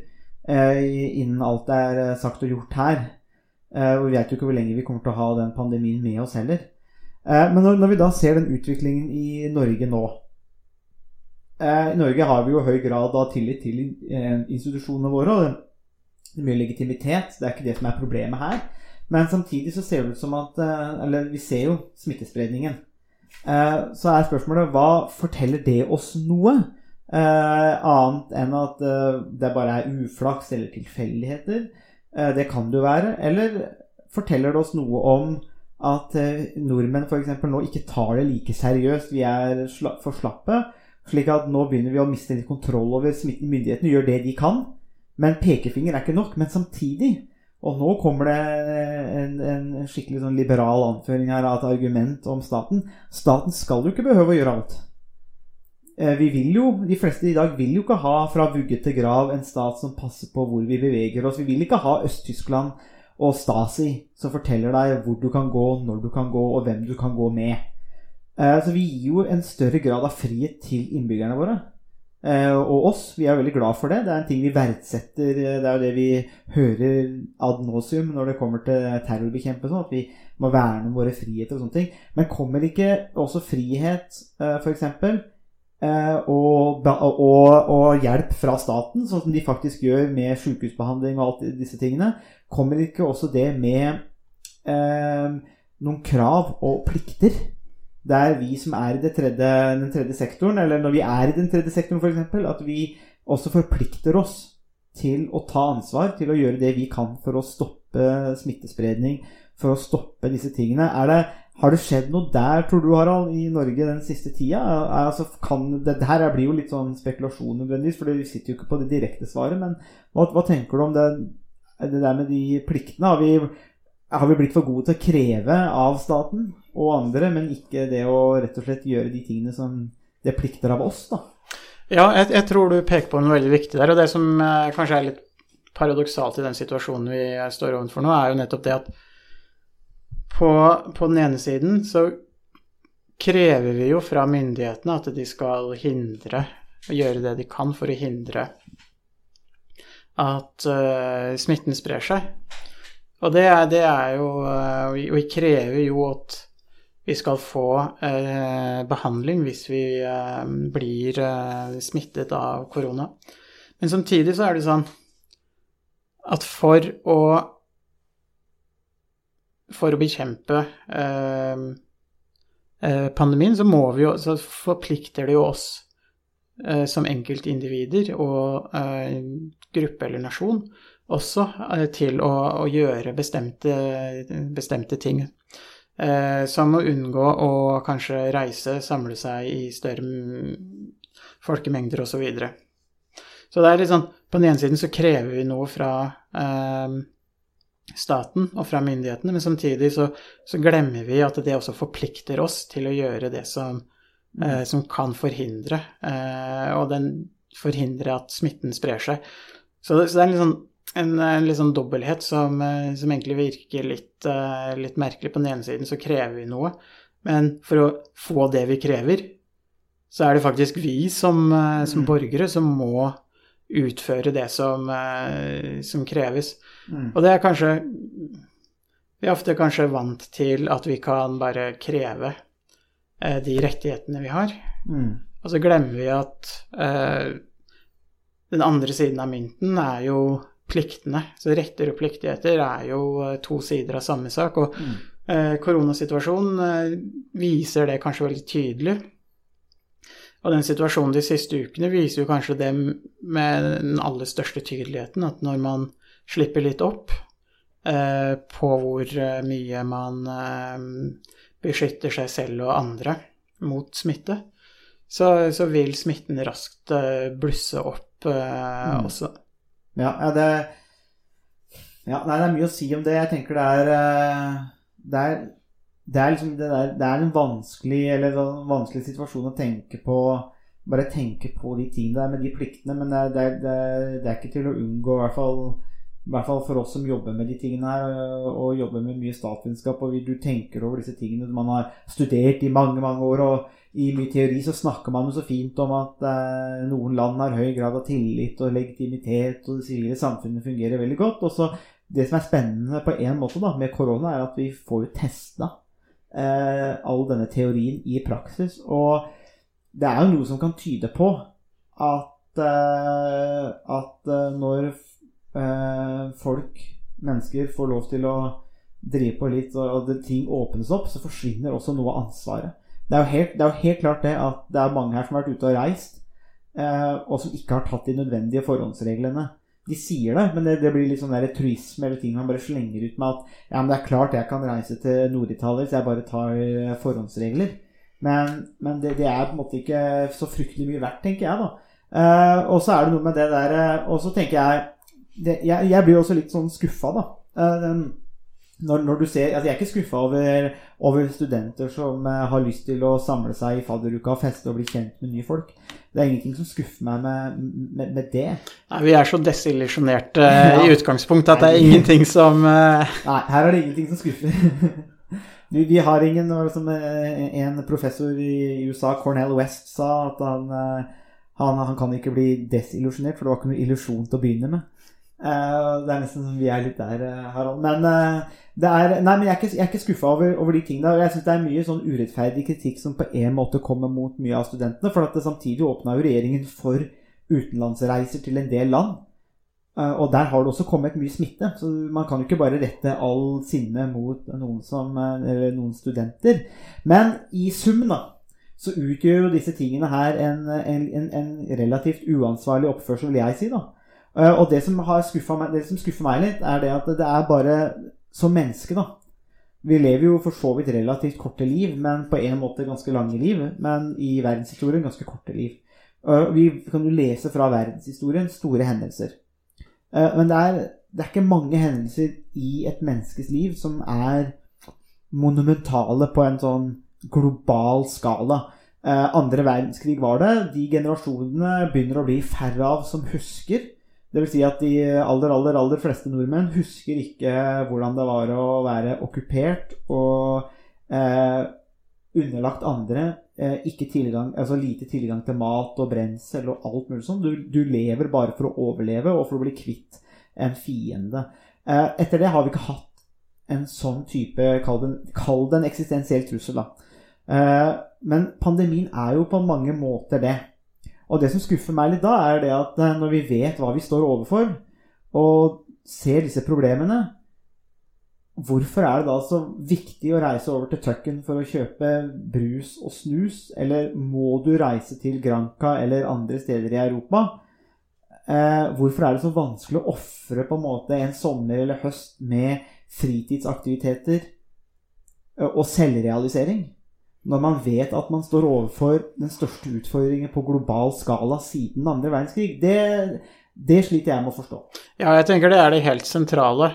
eh, innen alt er eh, sagt og gjort her. Eh, og vi vet jo ikke hvor lenge vi kommer til å ha den pandemien med oss heller. Eh, men når, når vi da ser den utviklingen i Norge nå eh, I Norge har vi jo høy grad av tillit til institusjonene våre. og det er mye legitimitet. Det er ikke det som er problemet her. Men samtidig så ser det ut som at Eller vi ser jo smittespredningen. Så er spørsmålet hva forteller det oss noe? Annet enn at det bare er uflaks eller tilfeldigheter. Eh, Det kan du være. Eller forteller det oss noe om at eh, nordmenn f.eks. nå ikke tar det like seriøst? Vi er for slappe. Slik at nå begynner vi å miste kontroll over smitten. Myndighetene gjør det de kan. Men pekefinger er ikke nok. Men samtidig, og nå kommer det en, en skikkelig sånn liberal anføring her av et argument om staten Staten skal jo ikke behøve å gjøre alt. Eh, Vi vil jo, De fleste i dag vil jo ikke ha fra vugge til grav en stat som passer på hvor vi beveger oss. Vi vil ikke ha Øst-Tyskland og Stasi som forteller deg hvor du kan gå, når du kan gå, og hvem du kan gå med. Eh, Så vi gir jo en større grad av frihet til innbyggerne våre. Eh, og oss. Vi er veldig glad for det. Det er en ting vi verdsetter. Det er jo det vi hører ad nauseum når det kommer til terrorbekjempelse. At vi må verne om våre friheter og sånne ting. Men kommer ikke også frihet, f.eks., og, og, og hjelp fra staten, sånn som de faktisk gjør med sykehusbehandling og alt disse tingene, kommer ikke også det med eh, noen krav og plikter? der vi som er i det tredje, den tredje sektoren, eller når vi er i den tredje sektoren f.eks., at vi også forplikter oss til å ta ansvar, til å gjøre det vi kan for å stoppe smittespredning, for å stoppe disse tingene. Er det, har det skjedd noe der, tror du, Harald, i Norge den siste tida? Altså, kan, det, det her blir jo litt sånn spekulasjon nødvendigvis, for vi sitter jo ikke på det direkte svaret. Men hva, hva tenker du om det, det der med de pliktene? Har vi, har vi blitt for gode til å kreve av staten og andre, men ikke det å rett og slett gjøre de tingene som det plikter av oss, da? Ja, jeg, jeg tror du peker på noe veldig viktig der. Og det som eh, kanskje er litt paradoksalt i den situasjonen vi står overfor nå, er jo nettopp det at på, på den ene siden så krever vi jo fra myndighetene at de skal hindre og gjøre det de kan for å hindre at uh, smitten sprer seg. Og det er, det er jo uh, vi, krever jo at vi skal få uh, behandling hvis vi blir smittet av korona. Men samtidig så er det sånn at for å for å bekjempe eh, pandemien, så, jo, så forplikter det jo oss eh, som enkeltindivider og eh, gruppe eller nasjon også eh, til å, å gjøre bestemte, bestemte ting. Eh, som å unngå å kanskje reise, samle seg i større folkemengder osv. Så, videre. så det er litt sånn På den ene siden så krever vi noe fra eh, staten og fra myndighetene, men samtidig så, så, glemmer vi at det også forplikter oss til å gjøre det som, eh, som kan forhindre, eh, og den forhindre at smitten sprer seg. Så det, så det er en, sånn, en, en litt sånn dobbelthet som, eh, som, egentlig virker litt, eh, litt merkelig. På den ene siden så krever vi noe, men for å få det vi krever, så er det faktisk vi som, eh, som mm. borgere som må utføre det som, eh, som kreves. Mm. Og det er kanskje Vi er ofte kanskje vant til at vi kan bare kreve eh, de rettighetene vi har. Mm. Og så glemmer vi at eh, den andre siden av mynten er jo pliktene. Så retter og pliktigheter er jo eh, to sider av samme sak. Og mm. eh, koronasituasjonen eh, viser det kanskje veldig tydelig. Og den situasjonen de siste ukene viser jo kanskje det med den aller største tydeligheten, at når man slipper litt opp eh, på hvor eh, mye man eh, beskytter seg selv og andre mot smitte, så, så vil smitten raskt eh, blusse opp eh, mm. også. Ja, ja, det, ja nei, det er mye å si om det. Jeg tenker det er, eh, det er det er, liksom det, der, det er en vanskelig, eller en vanskelig situasjon å tenke på Bare tenke på de tingene der med de pliktene, men det er, det er, det er ikke til å unngå, i hvert, fall, i hvert fall for oss som jobber med de tingene her, og jobber med mye statsvitenskap, og du tenker over disse tingene man har studert i mange, mange år. og i mye teori så snakker man jo så fint om at eh, noen land har høy grad av tillit og legitimitet, og det sivile samfunnet fungerer veldig godt. Og så Det som er spennende på en måte da, med korona, er at vi får jo testa all denne teorien i praksis. Og det er jo noe som kan tyde på at, eh, at eh, når eh, folk, mennesker, får lov til å drive på litt, og at ting åpnes opp, så forsvinner også noe av ansvaret. Det er, helt, det er jo helt klart det at det er mange her som har vært ute og reist, eh, og som ikke har tatt de nødvendige forhåndsreglene de sier det, men det, det blir litt sånn der truisme eller ting man bare slenger ut med at ja, men det er klart jeg kan reise til Nord-Italia hvis jeg bare tar eh, forhåndsregler. Men, men det, det, er på en måte ikke så fryktelig mye verdt, tenker jeg, da. Uh, og så er det noe med det der uh, Og så tenker jeg det, jeg, jeg, blir også litt sånn skuffa, da. Uh, når, når, du ser altså Jeg er ikke skuffa over, over, studenter som har lyst til å samle seg i fadderuka og feste og bli kjent med nye folk. Det er ingenting som skuffer meg med, med, med det. Nei, Vi er så desillusjonerte ja. i utgangspunktet at det er ingenting som uh... Nei, her er det ingenting som skuffer. vi, vi, har ingen som eh, En professor i USA, Cornell West, sa at han, eh, han, han kan ikke bli desillusjonert, for det var ikke noe illusjon til å begynne med. Uh, det er nesten som vi er litt der, Harald. Men uh, er, nei, men jeg er ikke, jeg ikke skuffa over, over, de tingene. Og jeg syns det er mye sånn urettferdig kritikk som på en måte kommer mot mye av studentene. For at det samtidig åpna jo regjeringen for utenlandsreiser til en del land. Eh, og der har det også kommet mye smitte, så man kan jo ikke bare rette all sinne mot noen, som, eh, noen studenter. Men i sum, da, så utgjør jo disse tingene her en, en, en, en relativt uansvarlig oppførsel, vil jeg si. da. Eh, og det som, har meg, det som skuffer meg litt, er det at det er bare som menneske, da. Vi lever jo for så vidt relativt korte liv, men på en måte ganske lange liv. Men i verdenshistorien ganske korte liv. Vi kan jo lese fra verdenshistorien store hendelser. Eh, Men det er, det er ikke mange hendelser i et menneskes liv som er monumentale på en sånn global skala. Eh, Andre verdenskrig var det. De generasjonene begynner å bli færre av som husker. Det vil si at de aller, aller, aller fleste nordmenn husker ikke hvordan det var å være okkupert og eh, underlagt andre. Eh, tilgang, altså lite tilgang til mat og brensel og alt mulig sånn. Du, du lever bare for å overleve og for å bli kvitt en fiende. Eh, etter det har vi ikke hatt en sånn type Kall det, kall en eksistensiell trussel, da. Eh, men pandemien er jo på mange måter det. Og det som skuffer meg litt da, er det at eh, når vi vet hva vi står overfor, og ser disse problemene, hvorfor er det da så viktig å reise over til Tucken for å kjøpe brus og snus? Eller må du reise til Granca eller andre steder i Europa? Eh, hvorfor er det så vanskelig å ofre på en måte en sommer eller høst med fritidsaktiviteter eh, og selvrealisering? Når man vet at man står overfor den største utfordringen på global skala siden den andre verdenskrig. Det, det sliter jeg med å forstå. Ja, jeg tenker det er det helt sentrale.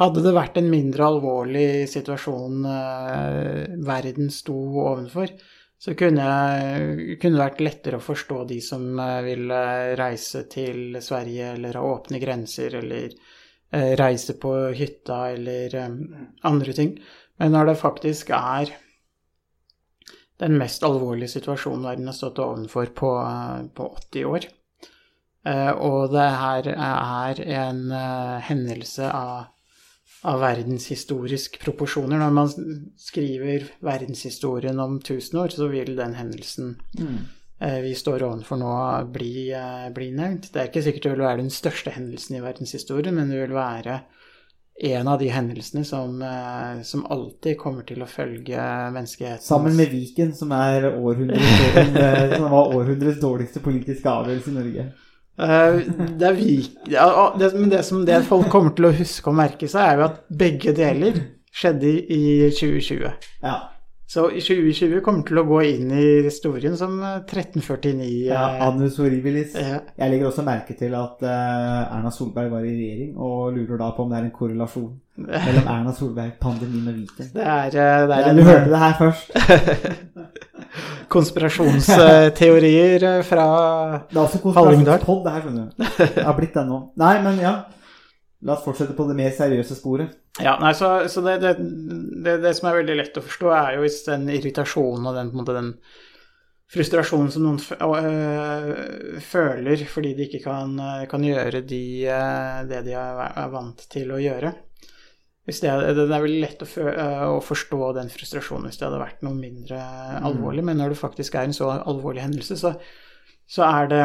Hadde det vært en mindre alvorlig situasjon eh, verden sto ovenfor, så kunne, jeg, kunne det vært lettere å forstå de som eh, ville reise til Sverige eller ha åpne grenser eller eh, reise på hytta eller eh, andre ting. Men når det faktisk er den mest alvorlige situasjonen verden har stått overfor på, på 80 år, eh, og det her er en eh, hendelse av av verdenshistorisk proporsjoner. Når man skriver verdenshistorien om 1000 år, så vil den hendelsen eh, vi står overfor nå, bli, bli nevnt. Det er ikke sikkert det vil være den største hendelsen i verdenshistorien, men det vil være en av de hendelsene som, eh, som alltid kommer til å følge menneskeheten. Sammen med Viken, som, er århundrets, som var århundrets dårligste politiske avgjørelse i Norge. Eh, det er Vik, det, men det som det folk kommer til å huske og merke seg, er jo at begge deler skjedde i 2020. Ja. Så 2020 kommer til å gå inn i historien som eh, 1349. ja eh, Annus horribilis. Ja. Jeg legger også merke til at eh, Erna Solberg var i regjering, og lurer da på om det er en korrelasjon mellom Erna Solberg, pandemien og Viken. Det er, eh, det er du en, hørte det her først. konspirasjonsteorier fra fra Det er også Hallingdal. konspirasjonspodd, det her, skjønner du. Det har blitt det nå. Nei, men ja. La oss fortsette på det mer seriøse sporet. Ja, nei, så, så det, det, det, det som er veldig lett å forstå, er jo hvis den irritasjonen og den, måte, den frustrasjonen som noen øh, føler fordi de ikke kan, øh, kan gjøre de, øh, det de er, vant til å gjøre. Hvis det, det er veldig lett å, øh, å forstå den frustrasjonen hvis det hadde vært noe mindre alvorlig, men når det faktisk er en så alvorlig hendelse, så, så er det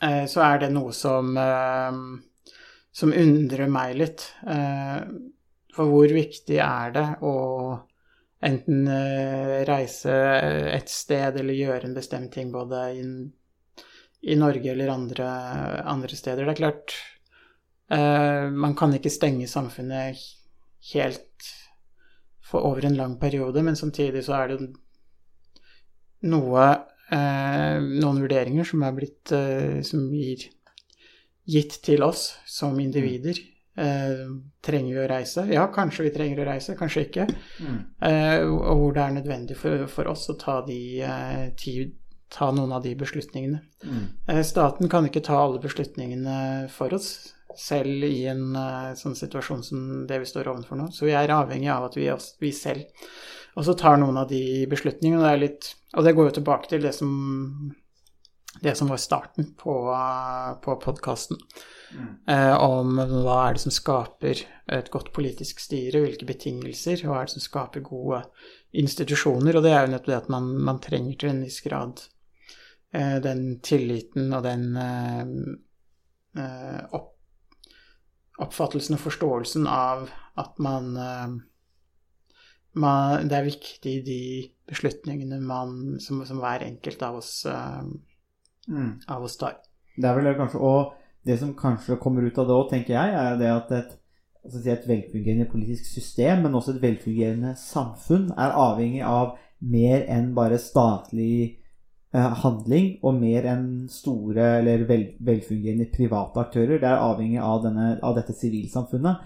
så er det noe som eh, som undrer meg litt. Eh, For hvor viktig er det å enten eh, reise et sted eller gjøre en bestemt ting både i, i Norge eller andre, andre steder? Det er klart eh, Man kan ikke stenge samfunnet helt for over en lang periode, men samtidig så er det noe eh, noen vurderinger som er blitt eh, som gir gitt til oss som individer. Eh, trenger vi å reise? Ja, kanskje vi trenger å reise, kanskje ikke. Eh, og hvor det er nødvendig for, for oss å ta, de, eh, ti, ta noen av de beslutningene. Eh, staten kan ikke ta alle beslutningene for oss, selv i en eh, sånn situasjon som det vi står overfor nå. Så vi er avhengig av at vi, oss- vi selv også tar noen av de beslutningene. Og det, er litt, og det går jo tilbake til det som, det som var starten på, på podkasten. Eh, om hva er det som skaper et godt politisk styre, hvilke betingelser, hva er det som skaper gode institusjoner. Og det er jo nettopp det at man, man trenger til en viss grad eh, den tilliten og den, eh, eh, opp, oppfattelsen og forståelsen av at man, eh, man Det er viktig de beslutningene man, som, som hver enkelt av oss, uh, Mm. av oss tar. Det er vel kanskje, og det som kanskje kommer ut av det òg, tenker jeg, er det at et, altså et velfungerende politisk system, men også et velfungerende samfunn, er avhengig av mer enn bare statlig eh, handling, og mer enn store eller vel, velfungerende private aktører. Det er avhengig av, denne, av dette sivilsamfunnet.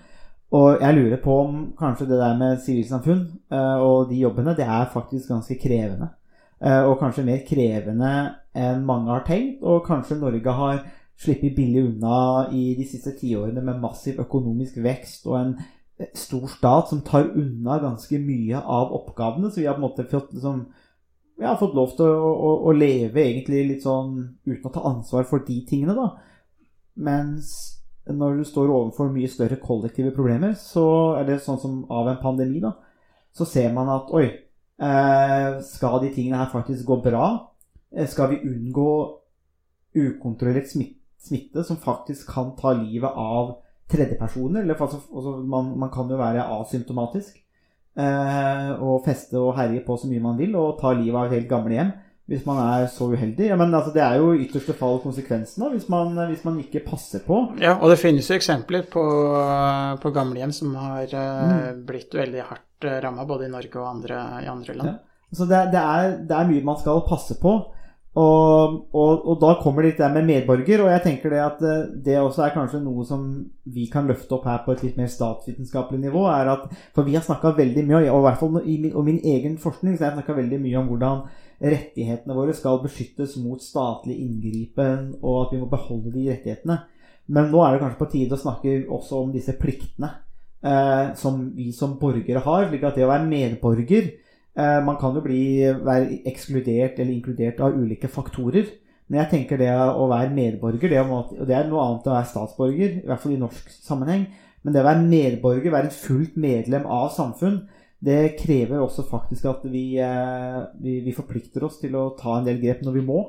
Og jeg lurer på om kanskje det der med sivilsamfunn eh, og de jobbene, det er faktisk ganske krevende. Eh, og kanskje mer krevende enn mange har tenkt. Og kanskje Norge har sluppet billig unna i de siste tiårene med massiv økonomisk vekst og en eh, stor stat som tar unna ganske mye av oppgavene. Så vi har på en måte fått, liksom, har fått lov til å, å, å leve egentlig litt sånn uten å ta ansvar for de tingene, da. Mens når du står overfor mye større kollektive problemer, så er det sånn som av en pandemi, da, så ser man at oi, eh, skal de tingene her faktisk gå bra? Eh, Skal vi unngå ukontrollert smitte som faktisk kan ta livet av tredjepersoner? Eller altså, altså, man, man kan jo være asymptomatisk eh, og feste og herje på så mye man vil og ta livet av helt gamlehjem hvis man er så uheldig. Ja, men altså, det er jo i ytterste fall konsekvensen da, hvis man, hvis man ikke passer på. Ja, og det finnes jo eksempler på, på gamlehjem som har mm. blitt veldig hardt uh, ramma, både i Norge og andre, i andre land. Ja. Så det, det, er, det er mye man skal passe på. Og, og, og da kommer det litt der med medborger, og jeg tenker det at eh, det også er kanskje noe som vi kan løfte opp her på et litt mer statsvitenskapelig nivå. er at, For vi har snakka veldig mye, og i hvert fall i min, og min egen forskning, så har jeg snakka veldig mye om hvordan rettighetene våre skal beskyttes mot statlig inngripen, og at vi må beholde de rettighetene. Men nå er det kanskje på tide å snakke også om disse pliktene eh, som vi som borgere har. slik at det å være medborger eh, Man kan jo bli, være ekskludert eller inkludert av ulike faktorer. Men jeg tenker det å være medborger, det, og det er noe annet enn å være statsborger, i hvert fall i norsk sammenheng. Men det å være medborger, være en fullt medlem av samfunn, det krever også faktisk at vi, eh, vi, vi, forplikter oss til å ta en del grep når vi må,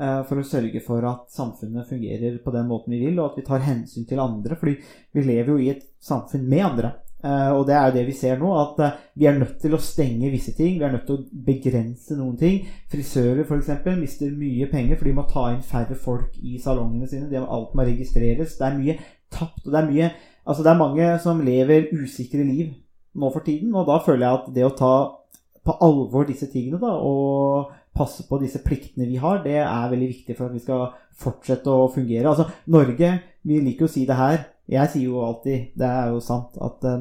eh, for å sørge for at samfunnet fungerer på den måten vi vil, og at vi tar hensyn til andre. fordi vi lever jo i et samfunn med andre. Eh, og det er jo det vi ser nå, at vi er nødt til å stenge visse ting. Vi er nødt til å begrense noen ting. Frisører f.eks. mister mye penger, for de må ta inn færre folk i salongene sine. Det, alt må registreres. Det er mye tapt. og det er mye Altså, det er mange som lever usikre liv nå for tiden. Og da føler jeg at det å ta på alvor disse tingene da, og passe på disse pliktene vi har, det er veldig viktig for at vi skal fortsette å fungere. Altså, Norge, vi liker jo å si det her. Jeg sier jo alltid, det er jo sant, at det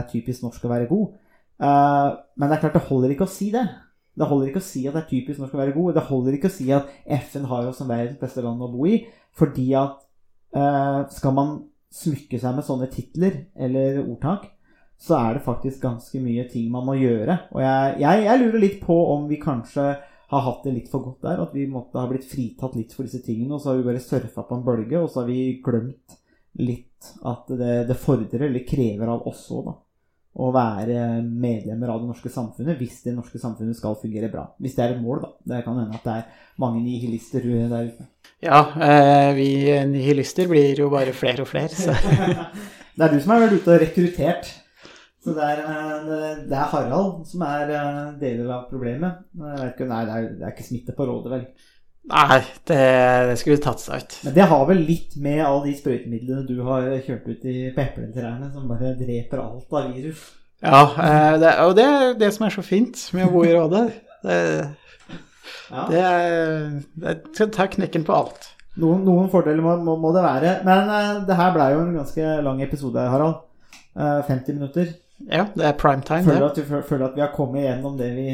er typisk norsk å være god. Uh, men det er klart det holder ikke å si det. Det holder ikke å si at det er typisk norsk å være god. Det holder ikke å si at FN har oss som verdens beste land å bo i. Fordi at uh, skal man smykke seg med sånne titler eller ordtak, så er det faktisk ganske mye ting man må gjøre. Og jeg, jeg, jeg, lurer litt på om vi kanskje har hatt det litt for godt der. At vi måtte ha blitt fritatt litt for disse tingene, og så har vi bare surfa på en bølge, og så har vi glemt litt at det, det fordrer, eller krever av oss òg, da. Å være medlemmer av det norske samfunnet hvis det norske samfunnet skal fungere bra. Hvis det er et mål, da. Det kan hende at det er mange nihilister der ute. Ja, eh, vi nihilister blir jo bare flere og flere, så Det er du som har vært ute og rekruttert. Så det er, det er, Harald som er deler av problemet. Ikke, nei, det er, det er, ikke smitte på rådet, vel? Nei, det, det skulle tatt seg ut. Men det har vel litt med alle de sprøytemidlene du har kjørt ut i pepletrærne, som bare dreper alt av virus. Ja, det, og det er det som er så fint med å bo i rådet. Det, ja. det, det tar knekken på alt. Noen, noen fordeler må, må, må, det være. Men det her blei jo en ganske lang episode, Harald. Uh, 50 minutter. Ja, det er prime time, føler det. At du, føler at vi har kommet gjennom det vi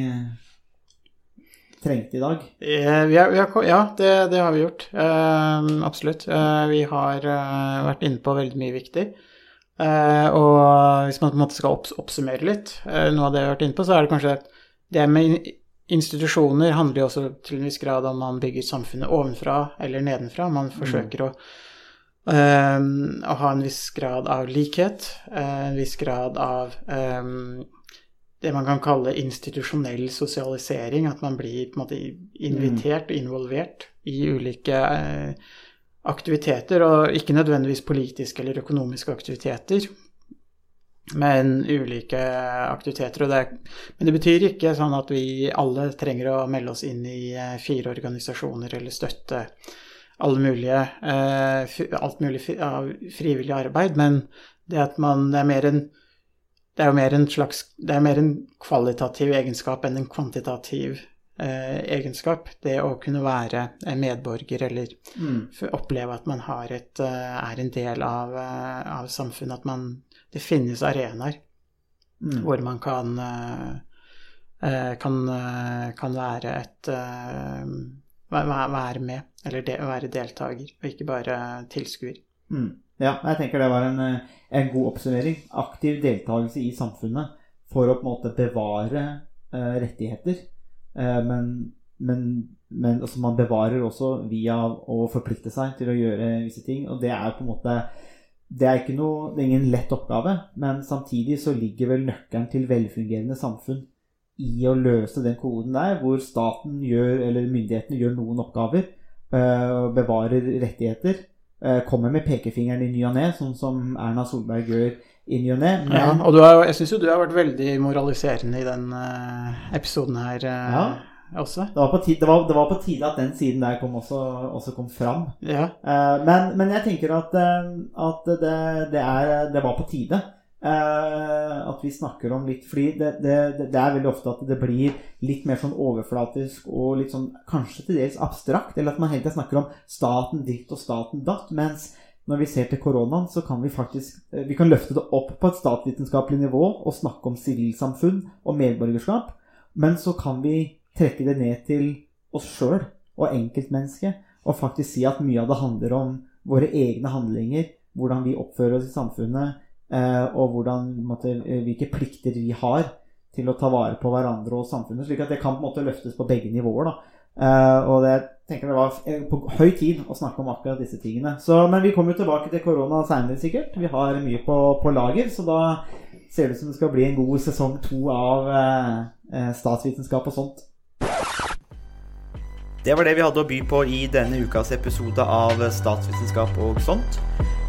trengte i dag? Eh, vi har, vi har, ja, det, det, har vi gjort. Eh, absolutt. Eh, vi har uh, vært inne på veldig mye viktig. og hvis man på en måte skal opps oppsummere litt noe av det vi har vært inne på, så er det kanskje det med institusjoner handler jo også til en viss grad om man bygger samfunnet ovenfra eller nedenfra. Man forsøker mm. å Um, å ha en viss grad av likhet, uh, en viss grad av um, det man kan kalle institusjonell sosialisering. At man blir på en måte invitert og involvert i ulike uh, aktiviteter, og ikke nødvendigvis politiske eller økonomiske aktiviteter, men ulike aktiviteter. Det, men det betyr ikke sånn at vi alle trenger å melde oss inn i eh, fire organisasjoner eller støtte mulige, eh, alt mulig av frivillig arbeid, men det at man det er mer en det er jo mer en slags Det er mer en kvalitativ egenskap enn en kvantitativ eh, egenskap. Det å kunne være en medborger eller mm. oppleve at man har et, eh, er en del av, eh, av samfunnet. At man Det finnes arenaer Mm. hvor man kan kan, kan være et væ- væ- Være med, eller det å være deltaker, og ikke bare tilskuer. Mm. Ja, jeg tenker det var en, eh, en god oppsummering. Aktiv deltakelse i samfunnet for å på en måte bevare eh, rettigheter. Eh, men men, men altså man bevarer også via å forplikte seg til å gjøre visse ting. Og det er på en måte det er, noe, det er ingen lett oppgave, men samtidig så ligger vel nøkkelen til velfungerende samfunn i å løse den koden der, hvor staten gjør, eller myndighetene gjør noen oppgaver, og bevarer rettigheter, eh, kommer med pekefingeren i ny og ne, sånn som Erna Solberg gjør i ny og ne. Men Ja, og du har, jeg syns jo du har vært veldig moraliserende i den eh, episoden her eh, Ja. også. det, var på tide, det, var, det var på tide at den siden der kom også, også kom fram. Ja. Eh, men, men jeg tenker at, eh, at det, det, er, det var på tide eh, at vi snakker om litt Fordi det, det, det er veldig ofte at det blir litt mer sånn overflatisk og litt sånn kanskje til dels abstrakt. Eller at man hele tiden snakker om staten ditt og staten datt. Mens når vi ser til koronaen, så kan vi faktisk eh, vi kan løfte det opp på et statsvitenskapelig nivå og snakke om sivilsamfunn og medborgerskap. Men så kan vi trekke det ned til oss sjøl og enkeltmennesket og faktisk si at mye av det handler om våre egne handlinger, hvordan vi oppfører oss i samfunnet, og hvordan, måte, eh, hvilke plikter vi har til å ta vare på hverandre og samfunnet. slik at det kan på en måte løftes på begge nivåer. da. Eh, og det tenker det var eh, på høy tid å snakke om akkurat disse tingene. Så, men vi kommer jo tilbake til korona seinere, sikkert. Vi har mye på, på lager, så da ser det ut som det skal bli en god sesong to av eh, eh, statsvitenskap og sånt. Det var det vi hadde å by på i denne ukas episode av Statsvitenskap og sånt.